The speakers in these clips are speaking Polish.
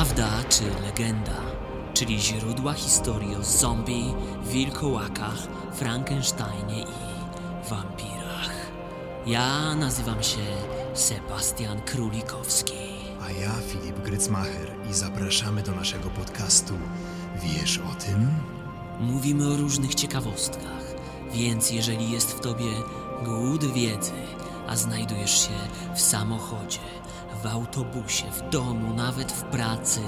Prawda czy legenda, czyli źródła historii o zombie, wilkołakach, Frankensteinie i wampirach. Ja nazywam się Sebastian Królikowski. A ja Filip Grycmacher i zapraszamy do naszego podcastu Wiesz o tym? Mówimy o różnych ciekawostkach, więc jeżeli jest w tobie głód wiedzy, a znajdujesz się w samochodzie, w autobusie, w domu, nawet w pracy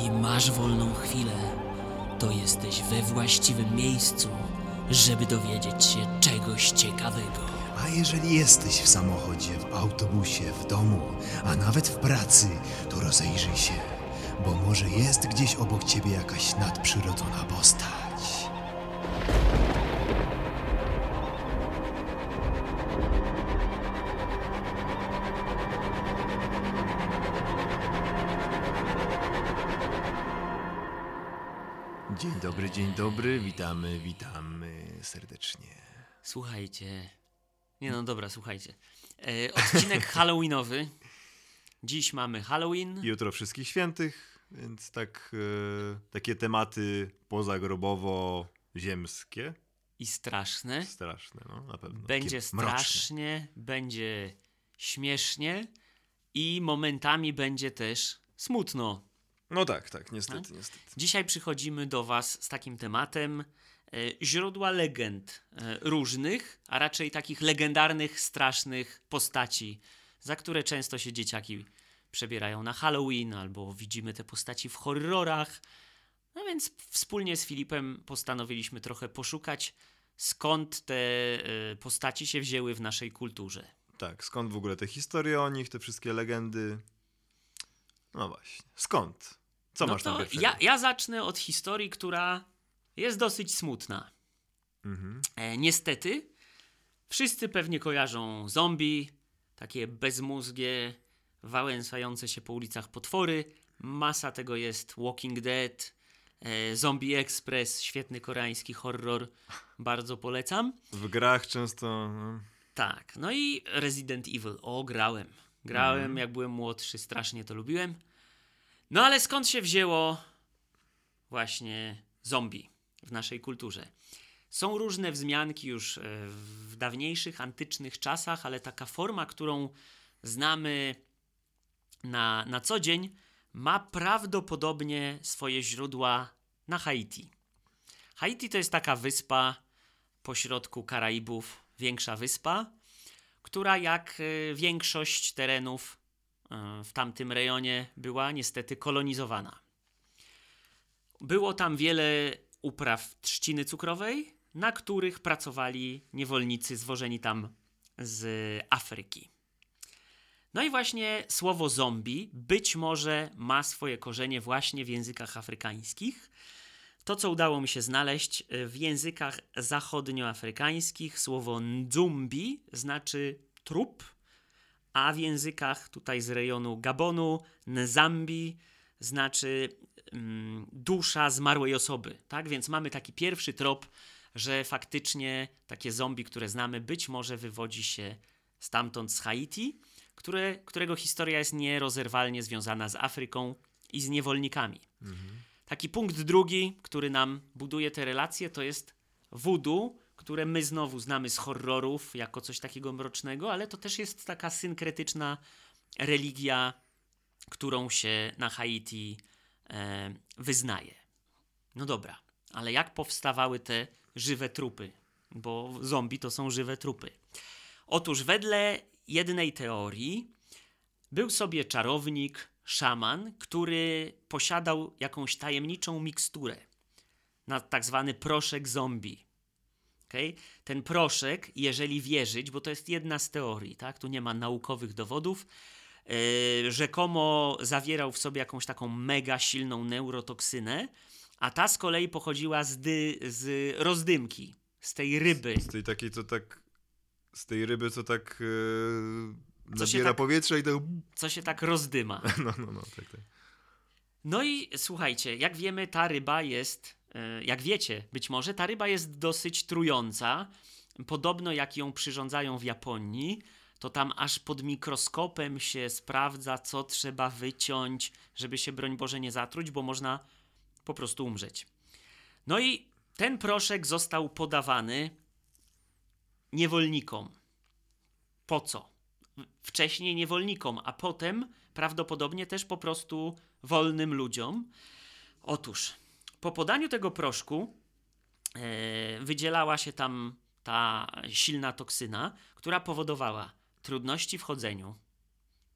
i masz wolną chwilę, to jesteś we właściwym miejscu, żeby dowiedzieć się czegoś ciekawego. A jeżeli jesteś w samochodzie, w autobusie, w domu, a nawet w pracy, to rozejrzyj się, bo może jest gdzieś obok ciebie jakaś nadprzyrodzona postać. Dzień dobry, dzień dobry, witamy, witamy serdecznie. Słuchajcie. Nie no dobra, słuchajcie. E, odcinek Halloweenowy. Dziś mamy Halloween. Jutro wszystkich świętych, więc tak e, takie tematy pozagrobowo-ziemskie. I straszne. Straszne, no na pewno. Będzie Takie strasznie, będzie śmiesznie i momentami będzie też smutno. No tak, tak, niestety, niestety. Dzisiaj przychodzimy do Was z takim tematem e, źródła legend e, różnych, a raczej takich legendarnych, strasznych postaci, za które często się dzieciaki przebierają na Halloween albo widzimy te postaci w horrorach. No więc wspólnie z Filipem postanowiliśmy trochę poszukać, skąd te e, postaci się wzięły w naszej kulturze. Tak, skąd w ogóle te historie o nich, te wszystkie legendy? No właśnie, skąd? Co no masz tam to pierwszego? ja, ja zacznę od historii, która jest dosyć smutna. Mhm. E, niestety, wszyscy pewnie kojarzą zombie, takie bezmózgie, wałęsające się po ulicach potwory. Masa tego jest Walking Dead, e, Zombie Express, świetny koreański horror, bardzo polecam. W grach często... No, Tak, no i Resident Evil. O, grałem. Grałem, jak byłem młodszy, strasznie to lubiłem. No ale skąd się wzięło właśnie zombie w naszej kulturze? Są różne wzmianki już e, w dawniejszych, antycznych czasach, ale taka forma, którą znamy na, na co dzień, ma prawdopodobnie swoje źródła na Haiti. Haiti to jest taka wyspa pośrodku Karaibów, większa wyspa, która jak e, większość terenów w tamtym rejonie była niestety kolonizowana. Było tam wiele upraw trzciny cukrowej, na których pracowali niewolnicy zwożeni tam z Afryki. No i właśnie słowo zombie być może ma swoje korzenie właśnie w językach afrykańskich. To, co udało mi się znaleźć y, w językach zachodnioafrykańskich, słowo ndzumbi znaczy trup, a w językach tutaj z rejonu Gabonu nzambi znaczy mm, dusza zmarłej osoby. Tak więc mamy taki pierwszy trop, że faktycznie takie zombie, które znamy, być może wywodzi się stamtąd z Haiti, które, którego historia jest nierozerwalnie związana z Afryką i z niewolnikami. Taki punkt drugi, który nam buduje te relacje, to jest voodoo, które my znowu znamy z horrorów jako coś takiego mrocznego, ale to też jest taka synkretyczna religia, którą się na Haiti e, wyznaje. No dobra, ale jak powstawały te żywe trupy? Bo zombie to są żywe trupy. Otóż wedle jednej teorii był sobie czarownik, szaman, który posiadał jakąś tajemniczą miksturę na tak zwany proszek zombie. Okay? Ten proszek, jeżeli wierzyć, bo to jest jedna z teorii, tak? tu nie ma naukowych dowodów, yy, rzekomo zawierał w sobie jakąś taką mega silną neurotoksynę, a ta z kolei pochodziła z, dy, z rozdymki, z tej ryby. Z tej takiej, co tak... Z tej ryby, co tak... Co się nabiera tak- powietrze i to... co się tak rozdyma. No, no, no, tak, tak. No i słuchajcie, jak wiemy, ta ryba jest, jak wiecie, być może ta ryba jest dosyć trująca. Podobno jak ją przyrządzają w Japonii, to tam aż pod mikroskopem się sprawdza, co trzeba wyciąć, żeby się, broń Boże, nie zatruć, bo można po prostu umrzeć. No i ten proszek został podawany niewolnikom. Po co? Wcześniej niewolnikom, a potem prawdopodobnie też po prostu wolnym ludziom. Otóż, po podaniu tego proszku e, wydzielała się tam ta silna toksyna, która powodowała trudności w chodzeniu,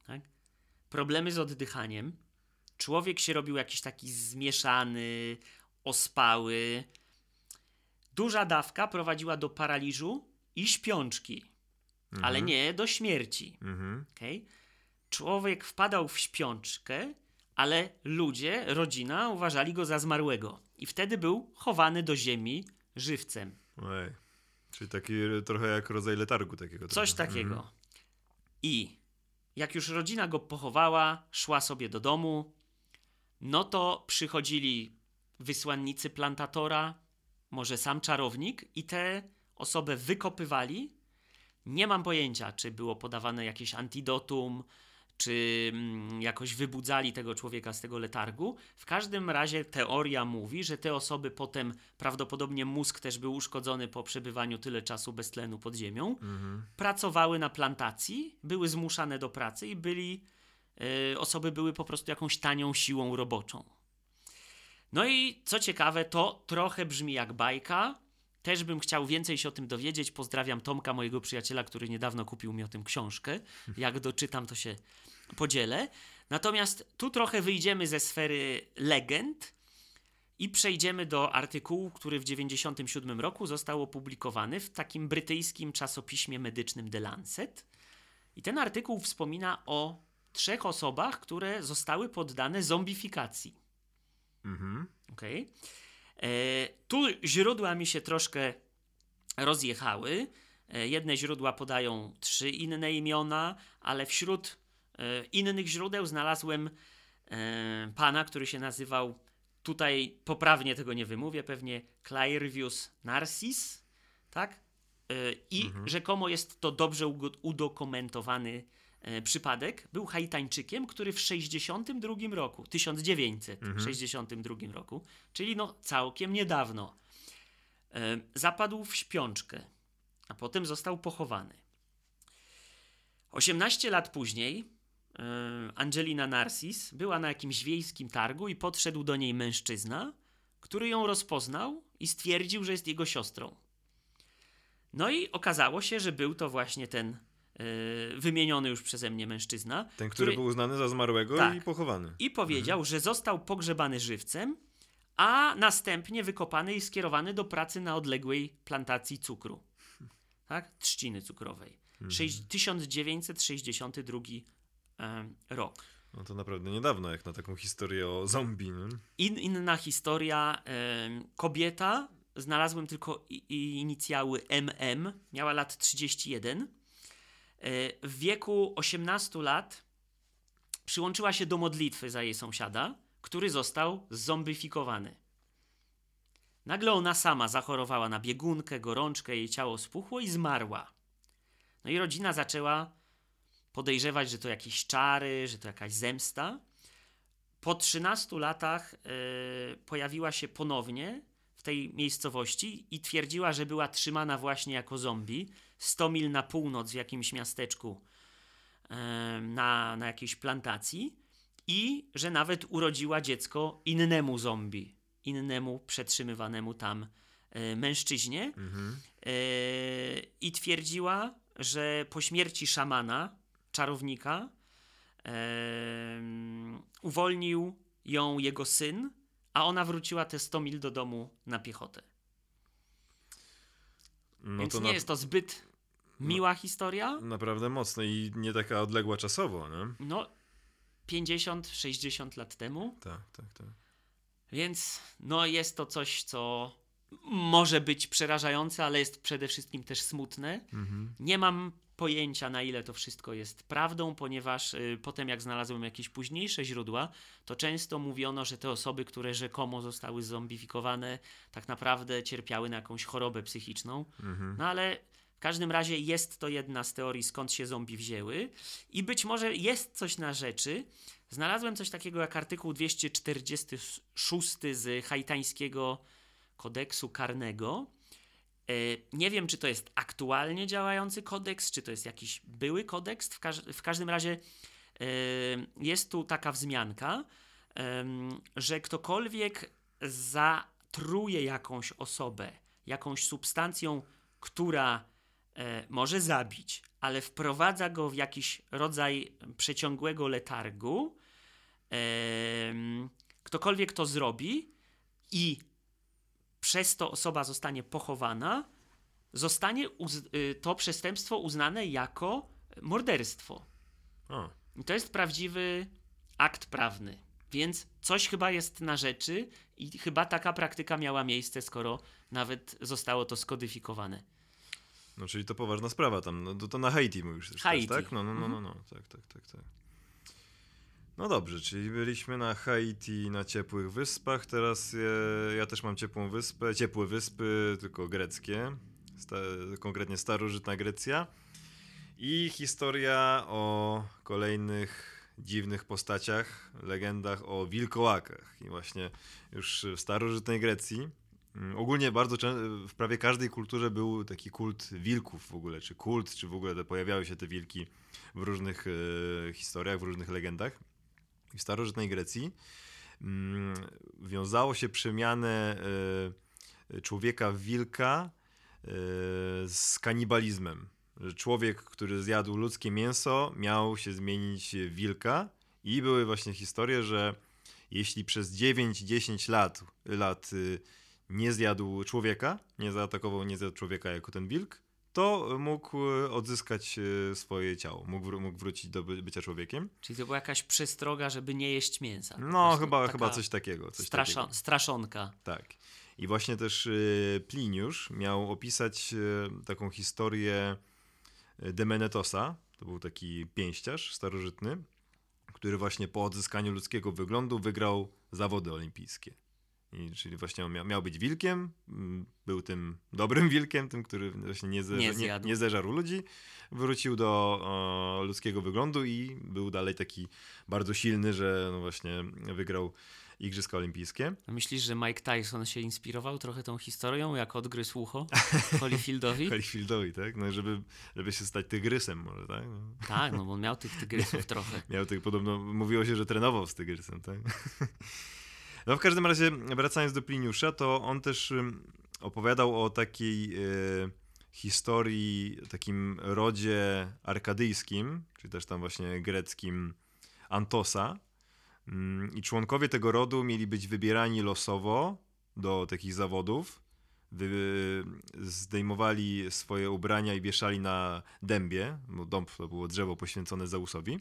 tak? problemy z oddychaniem. Człowiek się robił jakiś taki zmieszany, ospały. Duża dawka prowadziła do paraliżu i śpiączki, ale nie do śmierci. Mhm. Okay? Człowiek wpadał w śpiączkę, ale ludzie, rodzina uważali go za zmarłego. I wtedy był chowany do ziemi żywcem. Ojej. Czyli taki trochę jak rodzaj letargu takiego. Coś trochę. takiego. Mhm. I jak już rodzina go pochowała, szła sobie do domu, no to przychodzili wysłannicy plantatora, może sam czarownik, i te osobę wykopywali. Nie mam pojęcia, czy było podawane jakieś antidotum, czy mm, jakoś wybudzali tego człowieka z tego letargu. W każdym razie teoria mówi, że te osoby potem, prawdopodobnie mózg też był uszkodzony po przebywaniu tyle czasu bez tlenu pod ziemią, Mhm. pracowały na plantacji, były zmuszane do pracy i byli, e, osoby były po prostu jakąś tanią siłą roboczą. No i co ciekawe, to trochę brzmi jak bajka. Też bym chciał więcej się o tym dowiedzieć. Pozdrawiam Tomka, mojego przyjaciela, który niedawno kupił mi o tym książkę. Jak doczytam, to się podzielę. Natomiast tu trochę wyjdziemy ze sfery legend i przejdziemy do artykułu, który w 1997 roku został opublikowany w takim brytyjskim czasopiśmie medycznym The Lancet. I ten artykuł wspomina o trzech osobach, które zostały poddane zombifikacji. Mhm. Okay. E, tu źródła mi się troszkę rozjechały. E, jedne źródła podają trzy inne imiona, ale wśród e, innych źródeł znalazłem pana, który się nazywał, tutaj poprawnie tego nie wymówię, pewnie Clairvius Narcis, tak? I rzekomo jest to dobrze udokumentowany przypadek. Był Haitańczykiem, który w 62 roku, 1962 roku, czyli no całkiem niedawno, e, zapadł w śpiączkę, a potem został pochowany. 18 lat później e, Angelina Narcis była na jakimś wiejskim targu i podszedł do niej mężczyzna, który ją rozpoznał i stwierdził, że jest jego siostrą. No i okazało się, że był to właśnie ten e, wymieniony już przeze mnie mężczyzna. Ten, który, był uznany za zmarłego Tak. i pochowany. I powiedział, że został pogrzebany żywcem, a następnie wykopany i skierowany do pracy na odległej plantacji cukru. Tak? Trzciny cukrowej. Sześć- 1962 em, rok. No to naprawdę niedawno, jak na taką historię o zombie. Nie? In, inna historia. em, kobieta, znalazłem tylko inicjały MM, miała lat 31. E, w wieku 18 lat przyłączyła się do modlitwy za jej sąsiada, który został zombifikowany. Nagle ona sama zachorowała na biegunkę, gorączkę, jej ciało spuchło i zmarła. No i rodzina zaczęła podejrzewać, że to jakieś czary, że to jakaś zemsta. Po 13 latach e, pojawiła się ponownie w tej miejscowości i twierdziła, że była trzymana właśnie jako zombie 100 mil na północ w jakimś miasteczku na, na jakiejś plantacji i że nawet urodziła dziecko innemu zombie, innemu przetrzymywanemu tam e, mężczyźnie Mhm. e, i twierdziła, że po śmierci szamana, czarownika, uwolnił ją jego syn, a ona wróciła te 100 mil do domu na piechotę. No Więc nie na, jest to zbyt miła historia. naprawdę mocne i nie taka odległa czasowo, nie? No, 50-60 lat temu. Tak, tak, tak. Więc no jest to coś, co może być przerażające, ale jest przede wszystkim też smutne. Mhm. Nie mam pojęcia, na ile to wszystko jest prawdą, ponieważ y, potem, jak znalazłem jakieś późniejsze źródła, to często mówiono, że te osoby, które rzekomo zostały zombifikowane, tak naprawdę cierpiały na jakąś chorobę psychiczną. Mhm. No ale w każdym razie jest to jedna z teorii, skąd się zombie wzięły. I być może jest coś na rzeczy. Znalazłem coś takiego jak artykuł 246 z haitańskiego kodeksu karnego. E, Nie wiem, czy to jest aktualnie działający kodeks, czy to jest jakiś były kodeks. W, każ w każdym razie e, jest tu taka wzmianka, em, że ktokolwiek zatruje jakąś osobę jakąś substancją, która e, może zabić, ale wprowadza go w jakiś rodzaj przeciągłego letargu, ktokolwiek to zrobi i przez to osoba zostanie pochowana, zostanie y, to przestępstwo uznane jako morderstwo. O, I to jest prawdziwy akt prawny. Więc coś chyba jest na rzeczy i chyba taka praktyka miała miejsce, skoro nawet zostało to skodyfikowane. No czyli to poważna sprawa tam. No, to, to na Haiti mówisz też, Haiti. tak? No, no, no, no, no. Tak, tak, tak, tak. No dobrze, czyli byliśmy na Haiti, na ciepłych wyspach. Teraz e, ja też mam ciepłą wyspę, ciepłe wyspy, tylko greckie. Sta, konkretnie starożytna Grecja. I historia o kolejnych dziwnych postaciach, legendach o wilkołakach. I właśnie już w starożytnej Grecji ogólnie bardzo w prawie każdej kulturze był taki kult wilków w ogóle, czy kult, czy w ogóle pojawiały się te wilki w różnych e, historiach, w różnych legendach. W starożytnej Grecji mm, wiązało się przemianę e, człowieka w wilka e, z kanibalizmem. Że człowiek, który zjadł ludzkie mięso, miał się zmienić w wilka. I były właśnie historie, że jeśli przez 9-10 lat, lat y, nie zjadł człowieka, nie zaatakował, nie zjadł człowieka jako ten wilk, to mógł y, odzyskać y, swoje ciało, mógł, mógł wrócić do by, bycia człowiekiem. Czyli to była jakaś przestroga, żeby nie jeść mięsa. No, chyba, chyba coś takiego. Coś straszo- takiego. straszonka. Tak. I właśnie też y, Pliniusz miał opisać taką historię Demenetosa. To był taki pięściarz starożytny, który właśnie po odzyskaniu ludzkiego wyglądu wygrał zawody olimpijskie. I, czyli właśnie on miał, miał być wilkiem, mm, był tym dobrym wilkiem, tym, który właśnie nie, ze, Nie nie, nie zeżarł ludzi, wrócił do o, ludzkiego wyglądu i był dalej taki bardzo silny, że no właśnie wygrał Igrzyska Olimpijskie. Myślisz, że Mike Tyson się inspirował trochę tą historią, jak odgryzł ucho Holyfieldowi? Holyfieldowi, tak? No, żeby, żeby się stać tygrysem może, tak? No. tak, no bo on miał tych tygrysów trochę. Miał tych podobno, mówiło się, że trenował z tygrysem, tak? No w każdym razie, wracając do Pliniusza, to on też opowiadał o takiej y, historii, takim rodzie arkadyjskim, czyli też tam właśnie greckim Antosa. Ym, I członkowie tego rodu mieli być wybierani losowo do takich zawodów. Wy, zdejmowali swoje ubrania i wieszali na dębie, bo dąb to było drzewo poświęcone Zeusowi.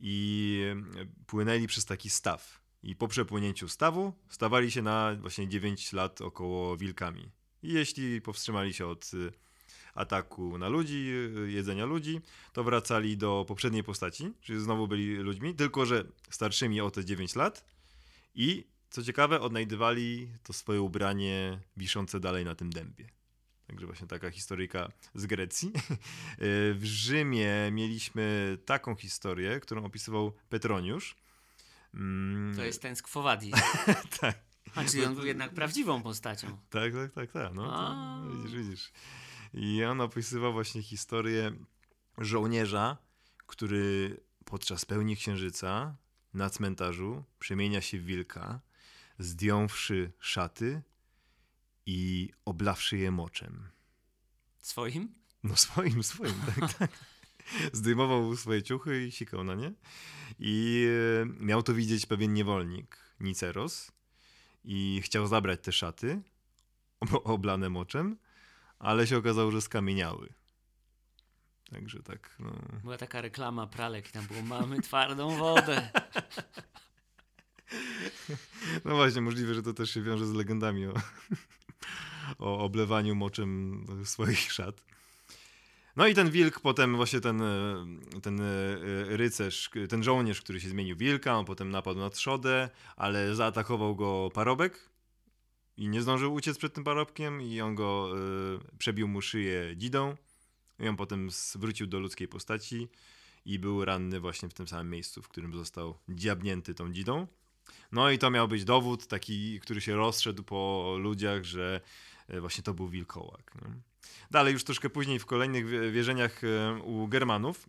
I płynęli przez taki staw. I po przepłynięciu stawu stawali się na właśnie 9 lat około wilkami. I jeśli powstrzymali się od y, ataku na ludzi, y, jedzenia ludzi, to wracali do poprzedniej postaci, czyli znowu byli ludźmi, tylko że starszymi o te 9 lat. I co ciekawe, odnajdywali to swoje ubranie wiszące dalej na tym dębie. Także właśnie taka historyjka z Grecji. W Rzymie mieliśmy taką historię, którą opisywał Petroniusz. Mm, To jest ten Vadis. tak, A, czyli on był jednak prawdziwą postacią. tak, tak, tak, tak. No, to, widzisz, widzisz. I on opisywał właśnie historię żołnierza, który podczas pełni księżyca na cmentarzu przemienia się w wilka, zdjąwszy szaty i oblawszy je moczem. Swoim? No swoim, swoim, tak, tak. Zdejmował swoje ciuchy i sikał na nie. I e, miał to widzieć pewien niewolnik, Niceros. I chciał zabrać te szaty, ob- oblane moczem, ale się okazało, że skamieniały. Także tak, no. Była taka reklama pralek i tam było mamy twardą wodę. No właśnie, możliwe, że to też się wiąże z legendami o, o oblewaniu moczem swoich szat. No i ten wilk, potem właśnie ten, e, ten e, rycerz, ten żołnierz, który się zmienił wilka, on potem napadł na trzodę, ale zaatakował go parobek i nie zdążył uciec przed tym parobkiem i on go y, przebił mu szyję dzidą i on potem wrócił do ludzkiej postaci i był ranny właśnie w tym samym miejscu, w którym został dziabnięty tą dzidą. No i to miał być dowód taki, który się rozszedł po ludziach, że e, właśnie to był wilkołak. Dalej już troszkę później w kolejnych wierzeniach e, u Germanów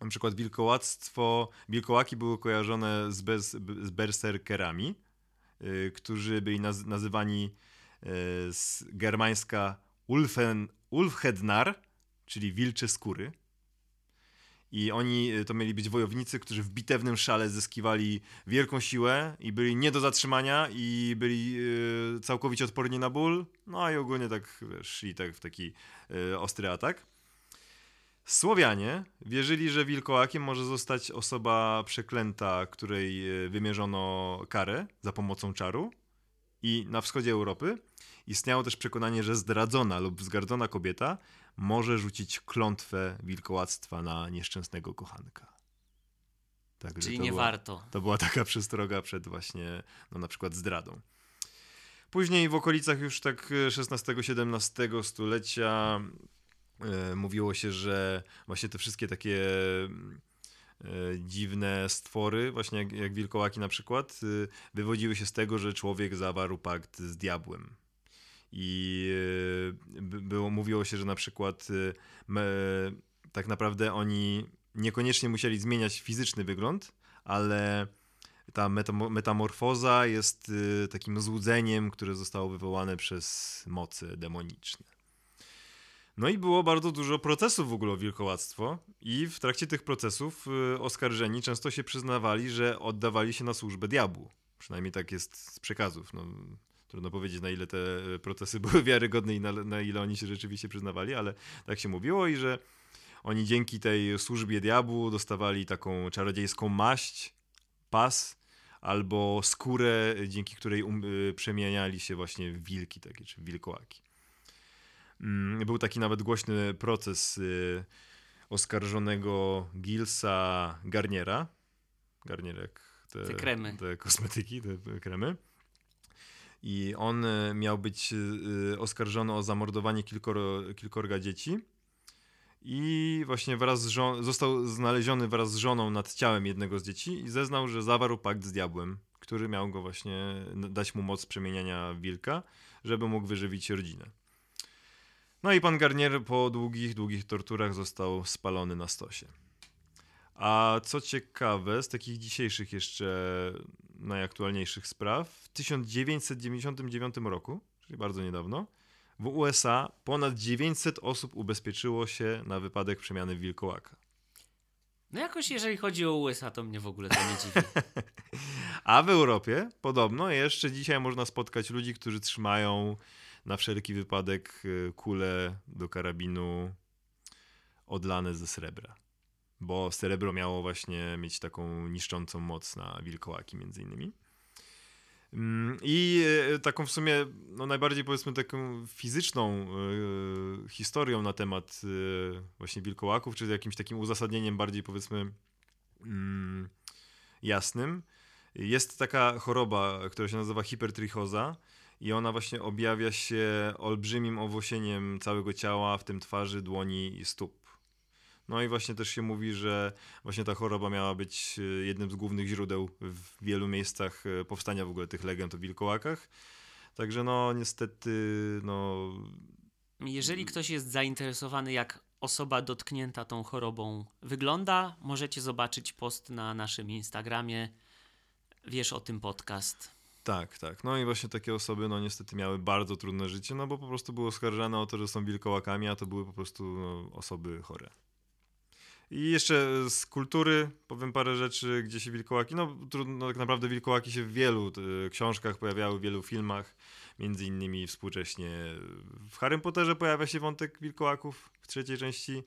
na przykład wilkołactwo, wilkołaki były kojarzone z, bez, z berserkerami, yy, którzy byli naz nazywani yy, z germańska Ulfen, Ulfhednar, czyli wilcze skóry. I oni y, to mieli być wojownicy, którzy w bitewnym szale zyskiwali wielką siłę i byli nie do zatrzymania i byli yy, całkowicie odporni na ból. No i ogólnie tak szli tak w taki yy, ostry atak. Słowianie wierzyli, że wilkołakiem może zostać osoba przeklęta, której y, wymierzono karę za pomocą czaru. I na wschodzie Europy istniało też przekonanie, że zdradzona lub wzgardzona kobieta może rzucić klątwę wilkołactwa na nieszczęsnego kochanka. Także Czyli nie była, warto. To była taka przestroga przed właśnie, no na przykład zdradą. Później w okolicach już tak XVI-XVII stulecia e, mówiło się, że właśnie te wszystkie takie e, dziwne stwory, właśnie jak, jak wilkołaki na przykład, e, wywodziły się z tego, że człowiek zawarł pakt z diabłem. I e, było, mówiło się, że na przykład e, tak naprawdę oni niekoniecznie musieli zmieniać fizyczny wygląd, ale ta metamorfoza jest e, takim złudzeniem, które zostało wywołane przez moce demoniczne. No i było bardzo dużo procesów w ogóle o wilkołactwo i w trakcie tych procesów oskarżeni często się przyznawali, że oddawali się na służbę diabłu. Przynajmniej tak jest z przekazów. No, Trudno powiedzieć, na ile te procesy były wiarygodne i na, na ile oni się rzeczywiście przyznawali, ale tak się mówiło i że oni dzięki tej służbie diabłu dostawali taką czarodziejską maść, pas albo skórę, dzięki której um, y, przemieniali się właśnie w wilki takie, czy wilkołaki. Mm, był taki nawet głośny proces y, oskarżonego Gilsa Garniera. Garnier jak te, te kremy. Te kosmetyki, te kremy i on e, miał być e, oskarżony o zamordowanie kilkor, kilkorga dzieci. I właśnie wraz z żon- został znaleziony wraz z żoną nad ciałem jednego z dzieci i zeznał, że zawarł pakt z diabłem, który miał go właśnie dać mu moc przemieniania wilka, żeby mógł wyżywić rodzinę. No i pan Garnier po długich, długich torturach został spalony na stosie. A co ciekawe, z takich dzisiejszych jeszcze najaktualniejszych spraw, w 1999 roku, czyli bardzo niedawno, w USA ponad 900 osób ubezpieczyło się na wypadek przemiany wilkołaka. No jakoś jeżeli chodzi o USA, to mnie w ogóle to nie dziwi. A w Europie podobno jeszcze dzisiaj można spotkać ludzi, którzy trzymają na wszelki wypadek y, kule do karabinu odlane ze srebra bo srebro miało właśnie mieć taką niszczącą moc na wilkołaki między innymi. Mm, I e, taką w sumie, no najbardziej powiedzmy taką fizyczną y, historią na temat y, właśnie wilkołaków, czy jakimś takim uzasadnieniem bardziej powiedzmy y, jasnym, jest taka choroba, która się nazywa hipertrichoza i ona właśnie objawia się olbrzymim owłosieniem całego ciała, w tym twarzy, dłoni i stóp. No i właśnie też się mówi, że właśnie ta choroba miała być e, jednym z głównych źródeł w wielu miejscach e, powstania w ogóle tych legend o wilkołakach. Także no niestety, no... Jeżeli ktoś jest zainteresowany, jak osoba dotknięta tą chorobą wygląda, możecie zobaczyć post na naszym Instagramie. Wiesz o tym podcast. Tak, tak. No i właśnie takie osoby, no niestety miały bardzo trudne życie, no bo po prostu były oskarżane o to, że są wilkołakami, a to były po prostu no, osoby chore. I jeszcze z kultury powiem parę rzeczy, gdzie się wilkołaki, no trudno, tak naprawdę wilkołaki się w wielu y, książkach pojawiały, w wielu filmach, między innymi współcześnie w Harry Potterze pojawia się wątek wilkołaków w trzeciej części.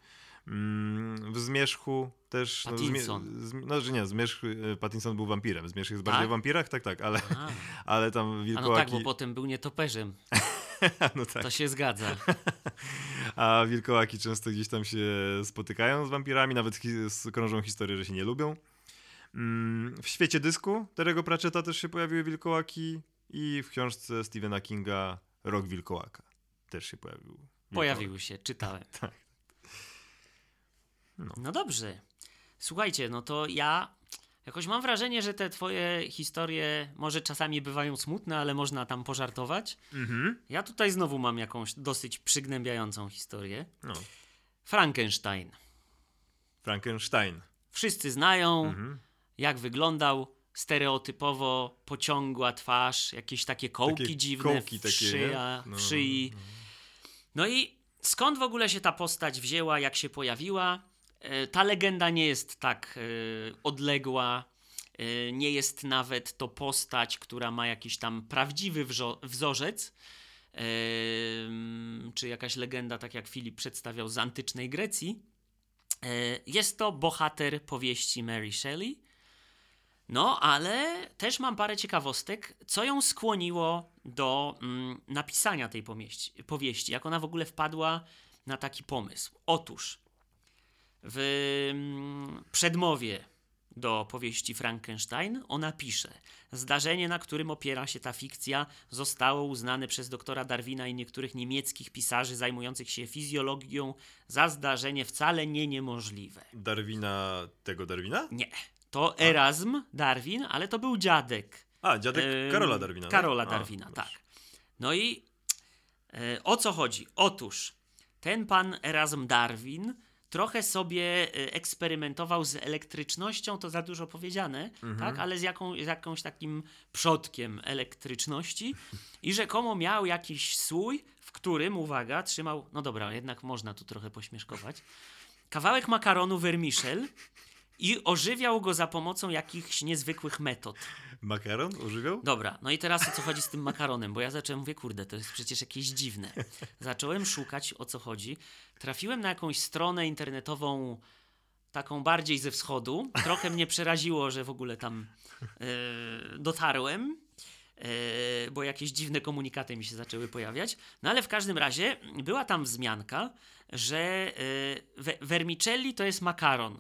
Mm, w Zmierzchu też. Pattinson. No, zmi, no, że nie, Zmierzch, y, Pattinson był wampirem. Zmierzch jest bardziej tak? o wampirach, tak, tak, ale, ale tam wilkołaki... A no tak, bo potem był nietoperzem. no tak. To się zgadza. A wilkołaki często gdzieś tam się spotykają z wampirami, nawet krążą historie, że się nie lubią. Mm, w świecie dysku Terego Pratchetta też się pojawiły wilkołaki I w książce Stephena Kinga Rok Wilkołaka też się pojawił. Wilkołak. Pojawiły się, czytałem. Tak. No. no dobrze. Słuchajcie, no to ja jakoś mam wrażenie, że te twoje historie może czasami bywają smutne, ale można tam pożartować. Mhm. Ja tutaj znowu mam jakąś dosyć przygnębiającą historię. No. Frankenstein. Frankenstein. Wszyscy znają, Mhm. jak wyglądał. Stereotypowo pociągła twarz, jakieś takie kołki Takie dziwne kołki w, takie, szyja? No, w szyi. No i skąd w ogóle się ta postać wzięła, jak się pojawiła? E, Ta legenda nie jest tak e, odległa. e, Nie jest nawet to postać, która ma jakiś tam prawdziwy wzorzec. mm, Czy jakaś legenda, tak jak Filip przedstawiał z antycznej Grecji. Jest to bohater powieści Mary Shelley. No, ale też mam parę ciekawostek, co ją skłoniło do mm, napisania tej powieści, jak ona w ogóle wpadła na taki pomysł. Otóż w mm, przedmowie do powieści Frankenstein ona pisze: Zdarzenie, na którym opiera się ta fikcja, zostało uznane przez doktora Darwina i niektórych niemieckich pisarzy zajmujących się fizjologią za zdarzenie wcale nie niemożliwe. Darwina, tego Darwina? Nie. To Erasm Darwin, ale to był dziadek. A, dziadek Karola Darwina. tak? Karola A, Darwina, proszę. tak. No i e, o co chodzi? Otóż ten pan Erasm Darwin trochę sobie e, eksperymentował z elektrycznością, to za dużo powiedziane, Mhm. tak, ale z, jaką, z jakąś takim przodkiem elektryczności i rzekomo miał jakiś słój, w którym, uwaga, trzymał, no dobra, jednak można tu trochę pośmieszkować, kawałek makaronu vermicelli i ożywiał go za pomocą jakichś niezwykłych metod. Makaron używiał? Dobra, no i teraz o co chodzi z tym makaronem, bo ja zacząłem, mówię, kurde, to jest przecież jakieś dziwne. Zacząłem szukać, o co chodzi. Trafiłem na jakąś stronę internetową, taką bardziej ze wschodu. Trochę mnie przeraziło, że w ogóle tam e, dotarłem, e, bo jakieś dziwne komunikaty mi się zaczęły pojawiać. No ale w każdym razie była tam wzmianka, że e, we- vermicelli to jest makaron.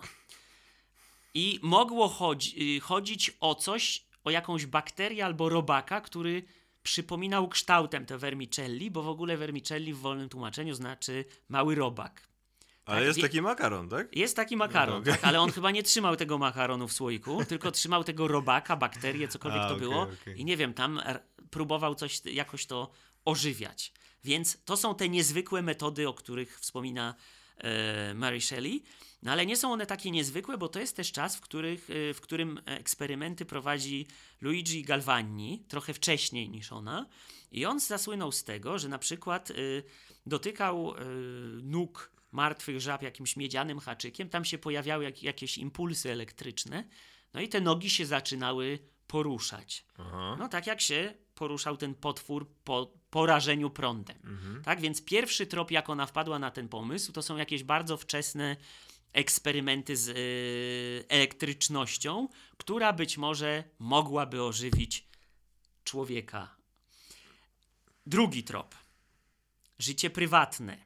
I mogło chodzi, y, chodzić o coś, o jakąś bakterię albo robaka, który przypominał kształtem te vermicelli, bo w ogóle vermicelli w wolnym tłumaczeniu znaczy mały robak. Ale tak, jest taki makaron, tak? Jest taki makaron, No, okej. tak, ale on chyba nie trzymał tego makaronu w słoiku, tylko trzymał tego robaka, bakterię, cokolwiek A, to okej, było. okej. I nie wiem, tam próbował coś jakoś to ożywiać. Więc to są te niezwykłe metody, o których wspomina Mary Shelley. No ale nie są one takie niezwykłe, bo to jest też czas, w, których, e, w którym eksperymenty prowadzi Luigi Galvani, trochę wcześniej niż ona. I on zasłynął z tego, że na przykład e, dotykał e, nóg martwych żab jakimś miedzianym haczykiem, tam się pojawiały jak, jakieś impulsy elektryczne, no i te nogi się zaczynały poruszać. Aha. No tak jak się poruszał ten potwór po porażeniu prądem. Mhm. Tak więc pierwszy trop, jak ona wpadła na ten pomysł, to są jakieś bardzo wczesne eksperymenty z yy, elektrycznością, która być może mogłaby ożywić człowieka. Drugi trop. Życie prywatne.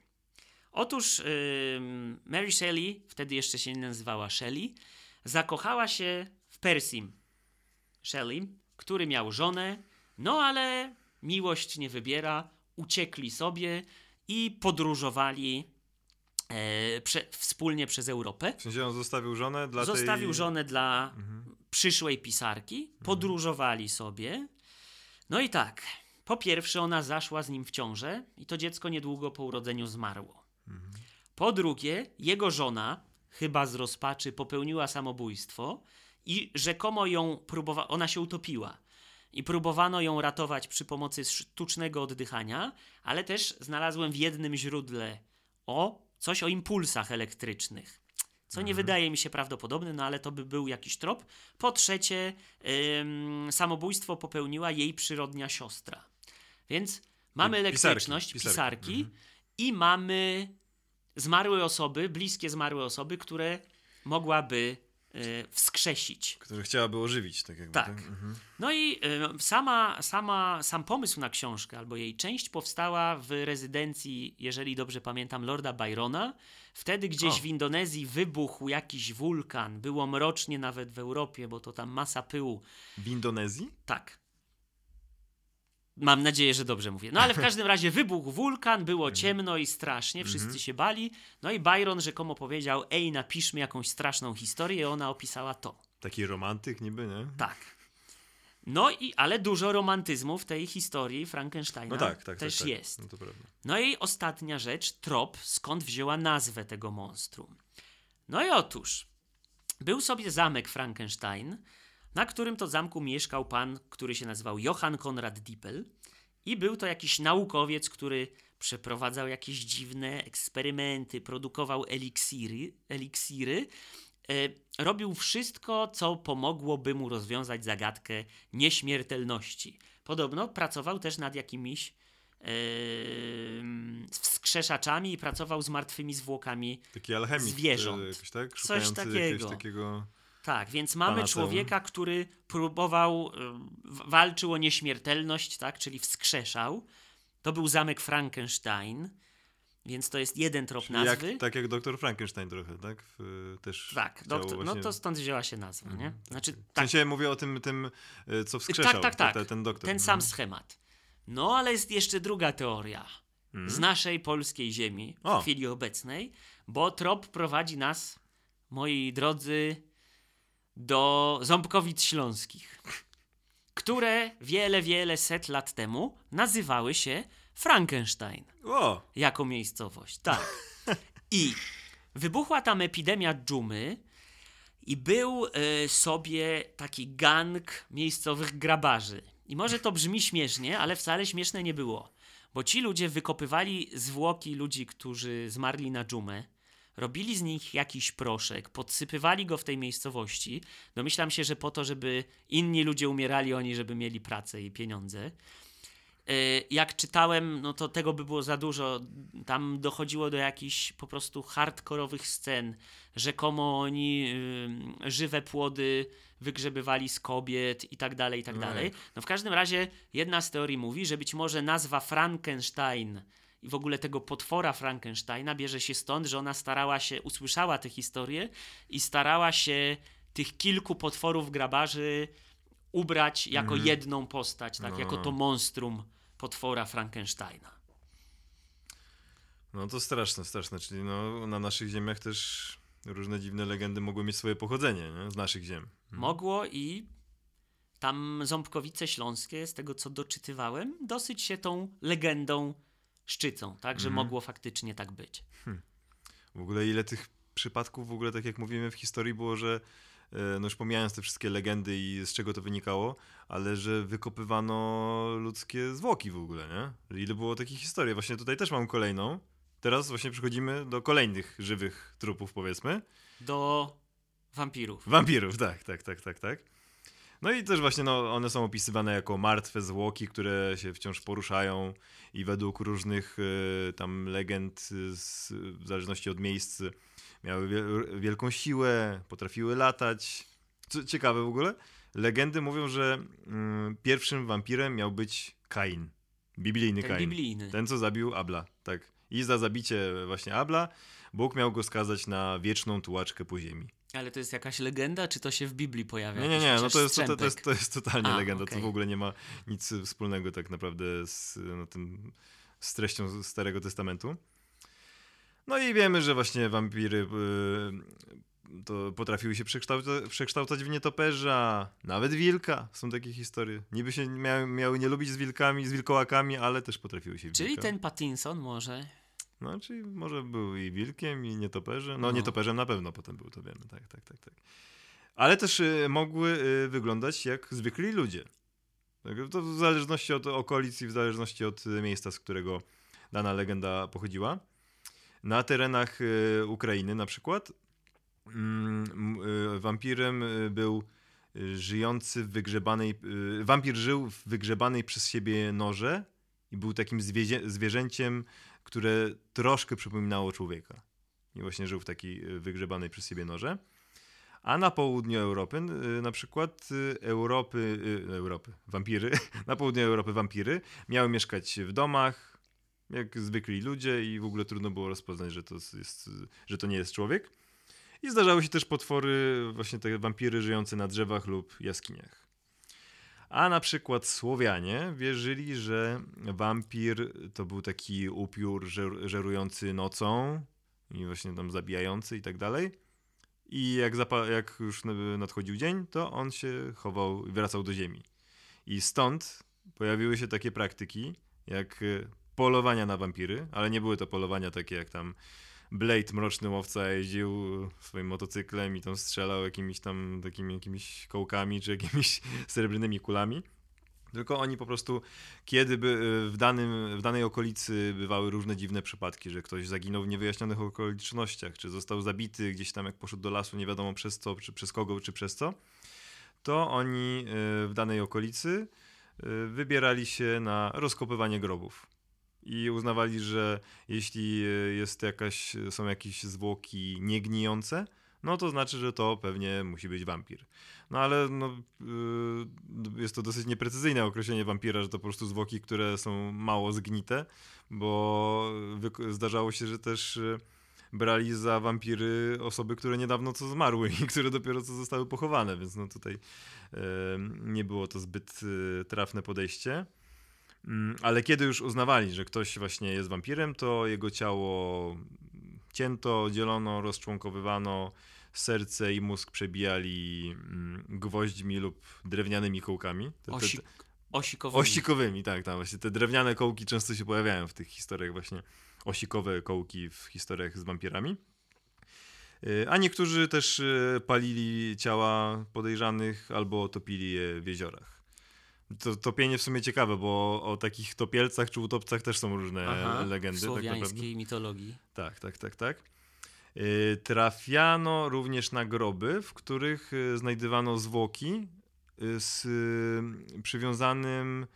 Otóż ym, Mary Shelley, wtedy jeszcze się nie nazywała Shelley, zakochała się w Persim Shelley, który miał żonę, no ale miłość nie wybiera, uciekli sobie i podróżowali e, prze, wspólnie przez Europę. W sensie on zostawił żonę dla Zostawił tej... żonę dla przyszłej pisarki, podróżowali sobie. No i tak, po pierwsze ona zaszła z nim w ciążę i to dziecko niedługo po urodzeniu zmarło. Po drugie, jego żona, chyba z rozpaczy, popełniła samobójstwo i rzekomo ją próbowała, ona się utopiła. I próbowano ją ratować przy pomocy sztucznego oddychania, ale też znalazłem w jednym źródle o coś o impulsach elektrycznych. Co nie wydaje mi się prawdopodobne, no ale to by był jakiś trop. Po trzecie, ym, samobójstwo popełniła jej przyrodnia siostra. Więc mamy Pisarki, elektryczność, pisarki. pisarki, Mhm. i mamy zmarłe osoby, bliskie zmarłe osoby, które mogłaby wskrzesić. Który chciałaby ożywić, tak jakby. Tak. Mhm. No i y, sama, sama, sam pomysł na książkę, albo jej część powstała w rezydencji, jeżeli dobrze pamiętam, Lorda Byrona. Wtedy gdzieś O. w Indonezji wybuchł jakiś wulkan, było mrocznie nawet w Europie, bo to tam masa pyłu. W Indonezji? Tak. Mam nadzieję, że dobrze mówię. No ale w każdym razie wybuchł wulkan, było ciemno i strasznie, wszyscy się bali. No i Byron rzekomo powiedział: Ej, napiszmy jakąś straszną historię, i ona opisała to. Taki romantyk niby, nie? Tak. No i, ale dużo romantyzmu w tej historii Frankensteina No tak, tak. też tak, tak. jest. No to prawda. No i ostatnia rzecz, trop, skąd wzięła nazwę tego monstrum. No i otóż, był sobie zamek Frankenstein, na którym to zamku mieszkał pan, który się nazywał Johann Konrad Dippel i był to jakiś naukowiec, który przeprowadzał jakieś dziwne eksperymenty, produkował eliksiry, eliksiry e, robił wszystko, co pomogłoby mu rozwiązać zagadkę nieśmiertelności. Podobno pracował też nad jakimiś em, wskrzeszaczami i pracował z martwymi zwłokami. Taki alchemik. Zwierząt. e, Jakoś, tak? Coś takiego. Jakiegoś takiego... Tak, więc mamy człowieka, który próbował, w- walczył o nieśmiertelność, tak, czyli wskrzeszał. To był zamek Frankenstein, więc to jest jeden trop Czyli nazwy. jak, tak jak doktor Frankenstein trochę, tak? W, też Tak, doktor, no właśnie- to stąd wzięła się nazwa, nie? Znaczy, W tak, sensie mówię o tym, tym e, co wskrzeszał. tak, tak, tak. Ten, ten doktor. Ten sam schemat. No, ale jest jeszcze druga teoria z naszej polskiej ziemi w O. chwili obecnej, bo trop prowadzi nas, moi drodzy, do Ząbkowic Śląskich, które wiele, wiele set lat temu nazywały się Frankenstein O! jako miejscowość. Tak. I wybuchła tam epidemia dżumy i był e, sobie taki gang miejscowych grabarzy. I może to brzmi śmiesznie, ale wcale śmieszne nie było. Bo ci ludzie wykopywali zwłoki ludzi, którzy zmarli na dżumę, robili z nich jakiś proszek, podsypywali go w tej miejscowości. Domyślam się, że po to, żeby inni ludzie umierali, oni żeby mieli pracę i pieniądze. E, jak czytałem, no to tego by było za dużo. Tam dochodziło do jakichś po prostu hardkorowych scen. Rzekomo oni y, żywe płody wygrzebywali z kobiet i tak dalej, i tak Ojej. dalej. No w każdym razie jedna z teorii mówi, że być może nazwa Frankenstein i w ogóle tego potwora Frankensteina bierze się stąd, że ona starała się, usłyszała tę historię i starała się tych kilku potworów grabarzy ubrać jako jedną postać, tak, No. jako to monstrum potwora Frankensteina. No to straszne, straszne. Czyli no, na naszych ziemiach też różne dziwne legendy mogły mieć swoje pochodzenie, nie? Z naszych ziem. Mogło i tam Ząbkowice Śląskie, z tego co doczytywałem, dosyć się tą legendą szczycą, tak, że mogło faktycznie tak być. W ogóle ile tych przypadków w ogóle, tak jak mówimy w historii, było, że e, no już pomijając te wszystkie legendy i z czego to wynikało, ale że wykopywano ludzkie zwłoki w ogóle, nie? Ile było takich historii. Właśnie tutaj też mam kolejną. Teraz właśnie przechodzimy do kolejnych żywych trupów, powiedzmy. Do wampirów. Wampirów, tak, tak, tak, tak, tak. No i też właśnie no, one są opisywane jako martwe zwłoki, które się wciąż poruszają i według różnych e, tam legend, e, z, w zależności od miejsc, miały wiel- wielką siłę, potrafiły latać. Co ciekawe w ogóle, legendy mówią, że mm, pierwszym wampirem miał być Kain, biblijny Ten Kain. biblijny. Ten, co zabił Abla, tak. I za zabicie właśnie Abla Bóg miał go skazać na wieczną tułaczkę po ziemi. Ale to jest jakaś legenda, czy to się w Biblii pojawia? Nie, nie, nie, no to jest, to, to, jest, to jest totalnie A, legenda, okej. to w ogóle nie ma nic wspólnego tak naprawdę z, no, tym, z treścią Starego Testamentu. No i wiemy, że właśnie wampiry y, to potrafiły się przekształcać, przekształcać w nietoperza, nawet wilka, są takie historie. Niby się miały, miały nie lubić z wilkami, z wilkołakami, ale też potrafiły się w Czyli wilka. ten Pattinson może. No, czyli może był i wilkiem, i nietoperzem. No, No. nietoperzem na pewno potem był, to wiemy, tak, tak, tak, tak. Ale też y, mogły y, wyglądać jak zwykli ludzie. To w zależności od okolic i w zależności od miejsca, z którego dana legenda pochodziła. Na terenach y, Ukrainy na przykład mm, y, wampirem y, był żyjący w wygrzebanej... y, Wampir żył w wygrzebanej przez siebie norze i był takim zwierzęciem, które troszkę przypominało człowieka. I właśnie żył w takiej y, wygrzebanej przez siebie norze. A na południu Europy, y, na przykład y, Europy, Europy, wampiry, na południu Europy wampiry miały mieszkać w domach, jak zwykli ludzie i w ogóle trudno było rozpoznać, że to, jest, że to nie jest człowiek. I zdarzały się też potwory, właśnie te wampiry żyjące na drzewach lub jaskiniach. A na przykład Słowianie wierzyli, że wampir to był taki upiór żer żerujący nocą i właśnie tam zabijający i tak dalej. I jak, jak już nadchodził dzień, to on się chował i wracał do ziemi. I stąd pojawiły się takie praktyki, jak polowania na wampiry, ale nie były to polowania takie jak tam Blade, mroczny łowca, jeździł swoim motocyklem i tam strzelał jakimiś tam takimi jakimiś kołkami czy jakimiś srebrnymi kulami. Tylko oni po prostu, kiedy by w, danym, w danej okolicy bywały różne dziwne przypadki, że ktoś zaginął w niewyjaśnionych okolicznościach, czy został zabity gdzieś tam, jak poszedł do lasu, nie wiadomo przez co, czy przez kogo, czy przez co, to oni e, w danej okolicy e, wybierali się na rozkopywanie grobów i uznawali, że jeśli e, jest jakaś, są jakieś zwłoki niegnijące, no to znaczy, że to pewnie musi być wampir. No ale no, yy, jest to dosyć nieprecyzyjne określenie wampira, że to po prostu zwłoki, które są mało zgnite, bo zdarzało się, że też brali za wampiry osoby, które niedawno co zmarły i które dopiero co zostały pochowane, więc no tutaj nie było to zbyt trafne podejście. Mm, ale kiedy już uznawali, że ktoś właśnie jest wampirem, to jego ciało cięto, dzielono, rozczłonkowywano, serce i mózg przebijali mm, gwoźdźmi lub drewnianymi kołkami. Te, te, te, osikowymi. Osikowymi, tak, tam właśnie te drewniane kołki często się pojawiają w tych historiach właśnie, osikowe kołki w historiach z wampirami. Y, a niektórzy też y, palili ciała podejrzanych albo topili je w jeziorach. To topienie w sumie ciekawe, bo o takich topielcach czy utopcach też są różne Aha, legendy. W tak słowiańskiej tak mitologii. Tak, tak, tak, tak. Yy, trafiano również na groby, w których yy, znajdywano zwłoki yy, z przywiązanym,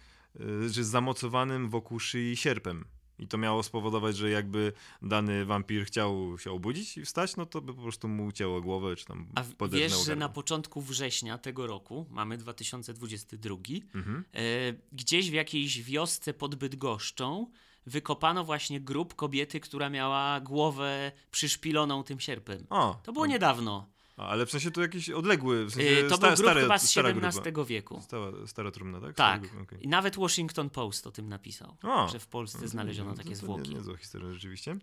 czy zamocowanym wokół szyi sierpem. I to miało spowodować, że jakby dany wampir chciał się obudzić i wstać, no to by po prostu mu ucięło głowę, czy tam A wiesz, że na początku września tego roku, mamy 2022, mhm. e, gdzieś w jakiejś wiosce pod Bydgoszczą wykopano właśnie grób kobiety, która miała głowę przyszpiloną tym sierpem. O, to było niedawno. Ale w sensie to jakiś odległy, w sensie yy, To sta, był grób chyba z XVII wieku. Stara, stara trumna, tak? Tak. Okay. I nawet Washington Post o tym napisał, o, że w Polsce no, znaleziono takie zwłoki. Nie, niezła historia rzeczywiście.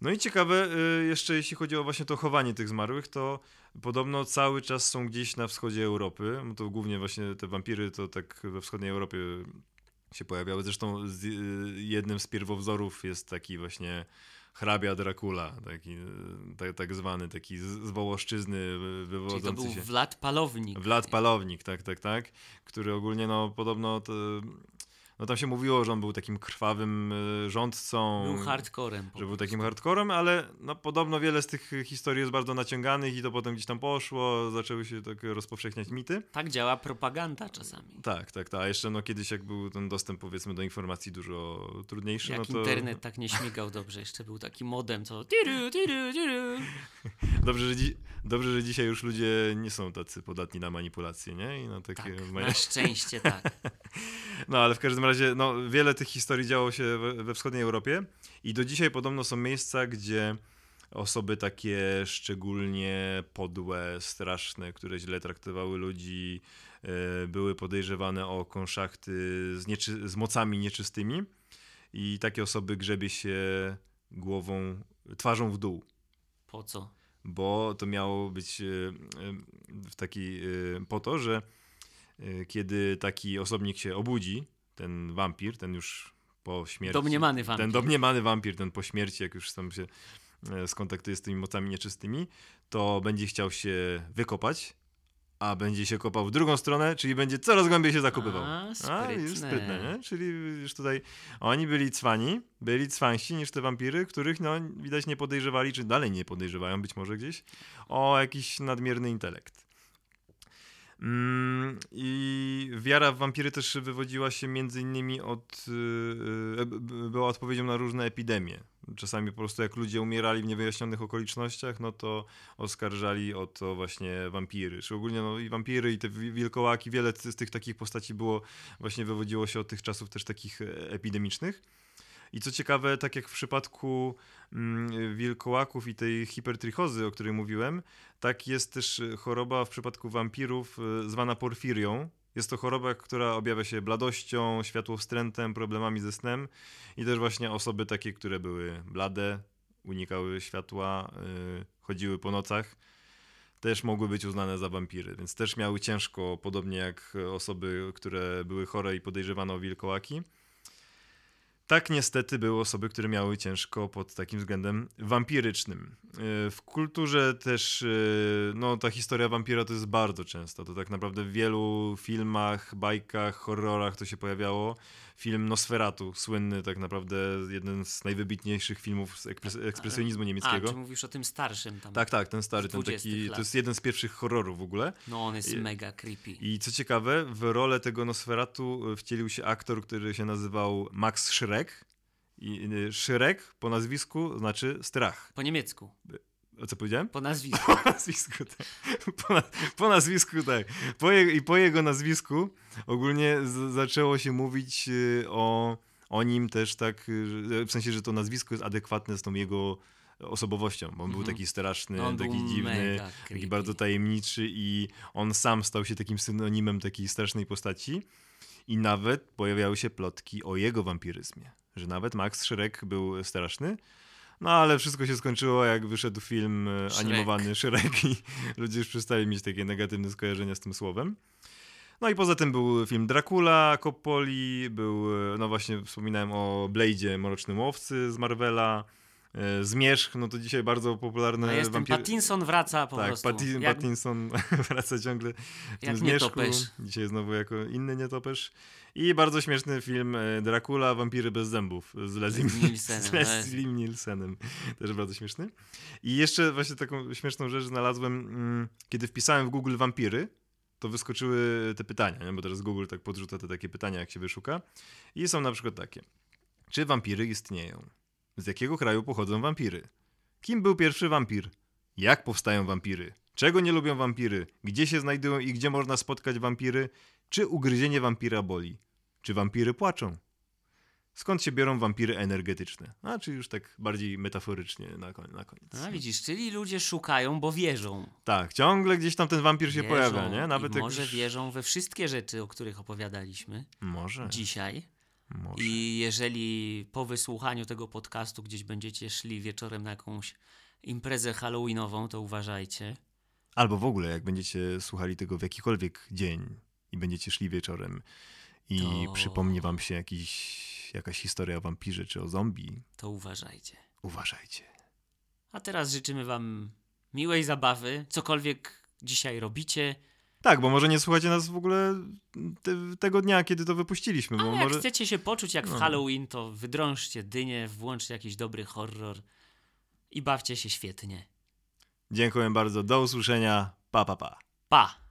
No i ciekawe, y, jeszcze jeśli chodzi o właśnie to chowanie tych zmarłych, to podobno cały czas są gdzieś na wschodzie Europy. No to głównie właśnie te wampiry to tak we wschodniej Europie się pojawiały. Zresztą y, jednym z pierwowzorów jest taki właśnie hrabia Dracula, taki, tak, tak zwany, taki z Wołoszczyzny wywodzący Czyli to był się. Vlad Palownik. Vlad Palownik, tak, tak, tak, który ogólnie no podobno to no tam się mówiło, że on był takim krwawym e, rządcą. Był hardcorem. Że był takim hardcorem, ale no, podobno wiele z tych historii jest bardzo naciąganych i to potem gdzieś tam poszło, zaczęły się tak rozpowszechniać mity. Tak działa propaganda czasami. Tak, tak, tak. A jeszcze no kiedyś jak był ten dostęp powiedzmy do informacji dużo trudniejszy, jak no to... internet tak nie śmigał dobrze, jeszcze był taki modem, co tiru, tiru, tiru. Dobrze, że, dzi- dobrze, że dzisiaj już ludzie nie są tacy podatni na manipulacje, nie? I na takie... Tak, na szczęście tak. no ale w każdym razie no, wiele tych historii działo się we, we wschodniej Europie i do dzisiaj podobno są miejsca, gdzie osoby takie szczególnie podłe, straszne, które źle traktowały ludzi, e, były podejrzewane o konszachty z, nieczy- z mocami nieczystymi i takie osoby grzebie się głową, twarzą w dół. Po co? Bo to miało być e, e, w taki, po to, że kiedy taki osobnik się obudzi, ten wampir, ten już po śmierci. Domniemany wampir. Ten domniemany wampir, ten po śmierci, jak już tam się e, skontaktuje z tymi mocami nieczystymi, to będzie chciał się wykopać, a będzie się kopał w drugą stronę, czyli będzie coraz głębiej się zakopywał. A, sprytne. A, już sprytne, nie? Czyli już tutaj oni byli cwani, byli cwańsi niż te wampiry, których no widać nie podejrzewali, czy dalej nie podejrzewają być może gdzieś, o jakiś nadmierny intelekt. Mm, I wiara w wampiry też wywodziła się między innymi od, yy, była odpowiedzią na różne epidemie. Czasami po prostu jak ludzie umierali w niewyjaśnionych okolicznościach, no to oskarżali o to właśnie wampiry. Czy ogólnie no i wampiry i te wilkołaki, wiele z tych takich postaci było, właśnie wywodziło się od tych czasów też takich e, epidemicznych. I co ciekawe, tak jak w przypadku mm, wilkołaków i tej hipertrichozy, o której mówiłem, tak jest też choroba w przypadku wampirów e, zwana porfirią. Jest to choroba, która objawia się bladością, światłowstrętem, problemami ze snem i też właśnie osoby takie, które były blade, unikały światła, yy, chodziły po nocach, też mogły być uznane za wampiry, więc też miały ciężko, podobnie jak osoby, które były chore i podejrzewano o wilkołaki. Tak niestety były osoby, które miały ciężko pod takim względem wampirycznym. Yy, w kulturze też yy, no, ta historia wampira to jest bardzo częsta. To tak naprawdę w wielu filmach, bajkach, horrorach to się pojawiało. Film Nosferatu, słynny tak naprawdę, jeden z najwybitniejszych filmów z ekspres ekspresjonizmu niemieckiego. A, czy mówisz o tym starszym tam? Tak, tak, ten stary, ten 20 taki, lat. to jest jeden z pierwszych horrorów w ogóle. No on jest I- mega creepy. I co ciekawe, w rolę tego Nosferatu y, wcielił się aktor, który się nazywał Max Schreck. I y, Schreck po nazwisku znaczy strach. Po niemiecku. O co powiedziałem? Po nazwisku. Po nazwisku, tak. Po, na, po nazwisku, tak. Po je, I po jego nazwisku ogólnie z, zaczęło się mówić y, o, o nim też tak, w sensie, że to nazwisko jest adekwatne z tą jego osobowością, bo on był Mhm. taki straszny, On taki dziwny, taki bardzo tajemniczy i on sam stał się takim synonimem takiej strasznej postaci i nawet pojawiały się plotki o jego wampiryzmie, że nawet Max Schreck był straszny, no ale wszystko się skończyło, jak wyszedł film e, Shrek. animowany Shrek i ludzie już przestali mieć takie negatywne skojarzenia z tym słowem. No i poza tym był film Dracula, Coppoli, był, e, no właśnie wspominałem o Blade'zie, Mrocznym Łowcy z Marvela, e, Zmierzch, no to dzisiaj bardzo popularne A jest wampir- Pattinson wraca po tak, prostu. Patti- Jak, Pattinson wraca ciągle w tym jak zmierzchu. nietoperz. Dzisiaj znowu jako inny nietoperz. I bardzo śmieszny film e, Dracula, Wampiry bez zębów z Leslie, Z Nielsenem, z to Leslie Nielsenem. Też bardzo śmieszny. I jeszcze właśnie taką śmieszną rzecz znalazłem, mm, kiedy wpisałem w Google wampiry, to wyskoczyły te pytania, nie? bo teraz Google tak podrzuca te takie pytania, jak się wyszuka. I są na przykład takie. Czy wampiry istnieją? Z jakiego kraju pochodzą wampiry? Kim był pierwszy wampir? Jak powstają wampiry? Czego nie lubią wampiry? Gdzie się znajdują i gdzie można spotkać wampiry? Czy ugryzienie wampira boli? Czy wampiry płaczą? Skąd się biorą wampiry energetyczne? A, czy już tak bardziej metaforycznie na, koń, na koniec. No widzisz, czyli ludzie szukają, bo wierzą. Tak, ciągle gdzieś tam ten wampir się wierzą pojawia, nie? Nawet I może już... wierzą we wszystkie rzeczy, o których opowiadaliśmy Może, dzisiaj. może. I jeżeli po wysłuchaniu tego podcastu gdzieś będziecie szli wieczorem na jakąś imprezę halloweenową, to uważajcie. Albo w ogóle, jak będziecie słuchali tego w jakikolwiek dzień i będziecie szli wieczorem i To- przypomni wam się jakiś, jakaś historia o wampirze czy o zombie, To uważajcie. uważajcie. A teraz życzymy Wam miłej zabawy, cokolwiek dzisiaj robicie. Tak, bo może nie słuchacie nas w ogóle te, tego dnia, kiedy to wypuściliśmy, A bo jak może... chcecie się poczuć jak w No. Halloween, to wydrążcie dynię, włączcie jakiś dobry horror i bawcie się świetnie. Dziękuję bardzo, do usłyszenia, pa pa pa. Pa!